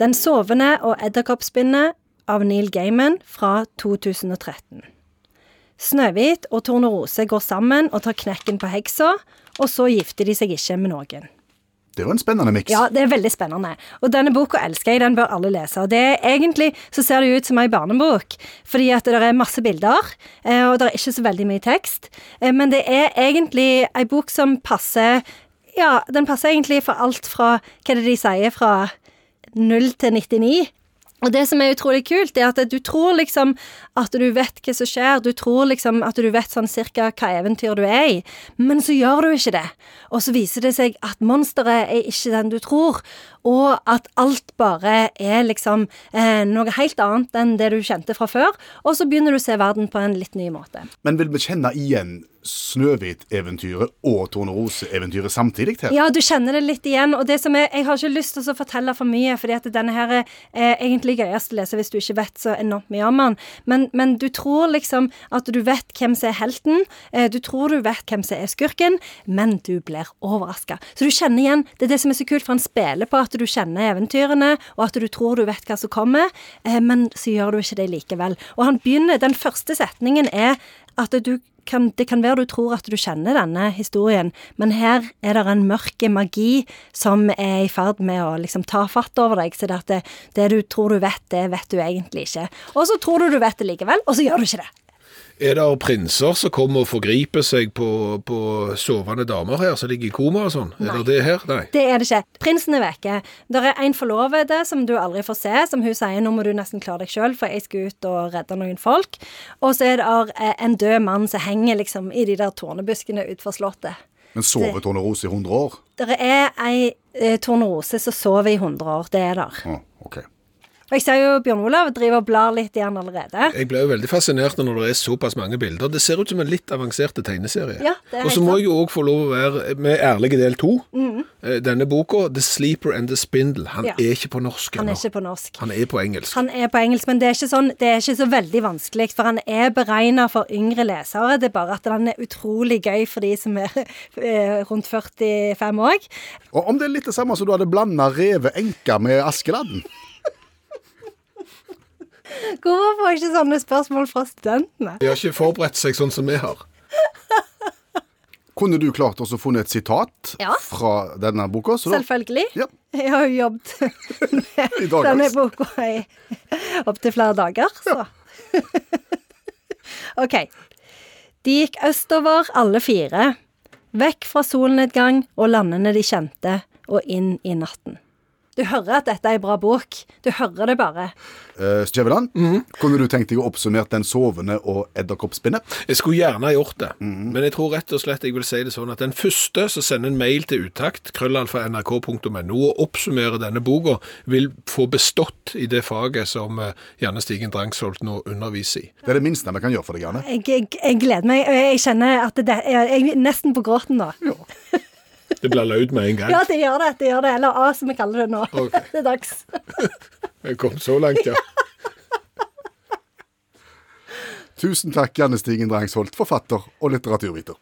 Den sovende og edderkoppspinnet av Neil Gaiman fra 2013. Snøhvit og Tornerose går sammen og tar knekken på heksa, og så gifter de seg ikke med noen. Det var en spennende miks. Ja, det er veldig spennende. Og denne boka elsker jeg, den bør alle lese. Og det er egentlig så ser det ut som ei barnebok, fordi at det er masse bilder, eh, og det er ikke så veldig mye tekst. Eh, Men det er egentlig ei bok som passer Ja, den passer egentlig for alt fra Hva er det de sier? Fra 0 til 99. Og det som er utrolig kult, er at du tror liksom at du vet hva som skjer, du tror liksom at du vet sånn cirka hva eventyr du er i, men så gjør du ikke det. Og så viser det seg at monsteret er ikke den du tror, og at alt bare er liksom eh, noe helt annet enn det du kjente fra før, og så begynner du å se verden på en litt ny måte. Men vil vi kjenne igjen Snøhvit-eventyret og Tornerose-eventyret samtidig her? Ja, du kjenner det litt igjen, og det som er Jeg har ikke lyst til å fortelle for mye, fordi at denne her er egentlig gøyest å lese hvis du ikke vet så enormt mye om den, men, men du tror liksom at du vet hvem som er helten, eh, du tror du vet hvem som er skurken, men du blir overraska. Så du kjenner igjen Det er det som er så kult, for han spiller på at du kjenner eventyrene, og at du tror du vet hva som kommer, eh, men så gjør du ikke det likevel. Og han begynner Den første setningen er at kan, det kan være du tror at du kjenner denne historien, men her er det en mørk magi som er i ferd med å liksom ta fatt over deg, så det, det du tror du vet, det vet du egentlig ikke. Og så tror du du vet det likevel, og så gjør du ikke det. Er det prinser som kommer og forgriper seg på, på sovende damer her, som ligger i koma og sånn? Er det det her? Nei. Det er det ikke. Prinsen er vekke. Det er en forlovede som du aldri får se, som hun sier nå må du nesten klare deg sjøl, for jeg skal ut og redde noen folk. Og så er det eh, en død mann som henger liksom i de der tornebuskene utenfor slottet. Men sover Tornerose i 100 år? Det er ei eh, tornerose som sover i 100 år. Det er der. Ah, ok. Og jeg ser jo Bjørn Olav driver og blar litt i den allerede. Jeg ble jo veldig fascinert når det er såpass mange bilder. Det ser ut som en litt avanserte tegneserie. Ja, og så må jeg jo òg få lov å være med ærlige del to. Mm. Denne boka, 'The Sleeper and the Spindle', han Ja. er ikke på norsk Han er ikke på norsk. Han er på engelsk. Han er på engelsk, men det er ikke, sånn, det er ikke så veldig vanskelig, for han er beregna for yngre lesere. Det er bare at han er utrolig gøy for de som er eh, rundt 45 òg. Og om det er litt det samme som du hadde blanda revet enka med Askeladden? Hvorfor får jeg ikke sånne spørsmål fra studentene? De har ikke forberedt seg sånn som vi har. Kunne du klart også funnet et sitat Ja. fra denne boka? Så da- Selvfølgelig. Ja. Jeg har jo jobbet med denne boka i opptil flere dager, så OK. De gikk østover, alle fire. Vekk fra solnedgang og landene de kjente, og inn i natten. Du hører at dette er en bra bok. Du hører det bare. Uh, Skjæveland, Mhm. kunne du tenkt deg å oppsummere Den sovende og edderkoppspinnet? Jeg skulle gjerne ha gjort det, men jeg tror rett og slett jeg vil si det sånn at den første som sender en mail til utakt, krøllalfa nrk.no, og oppsummerer denne boka, vil få bestått i det faget som eh, Janne Stigen Drangsholt nå underviser i. Det er det minste vi kan gjøre for deg, Janne. Jeg, jeg, jeg gleder meg. Jeg kjenner at det, jeg, jeg er nesten på gråten nå. Det blir løyd med en gang. Ja, det gjør det. det gjør det. Eller A, som vi kaller det nå. Okay. Det er dags. Jeg kom så langt, ja. Tusen takk, Janne Stigen Drangsholt, forfatter og litteraturviter.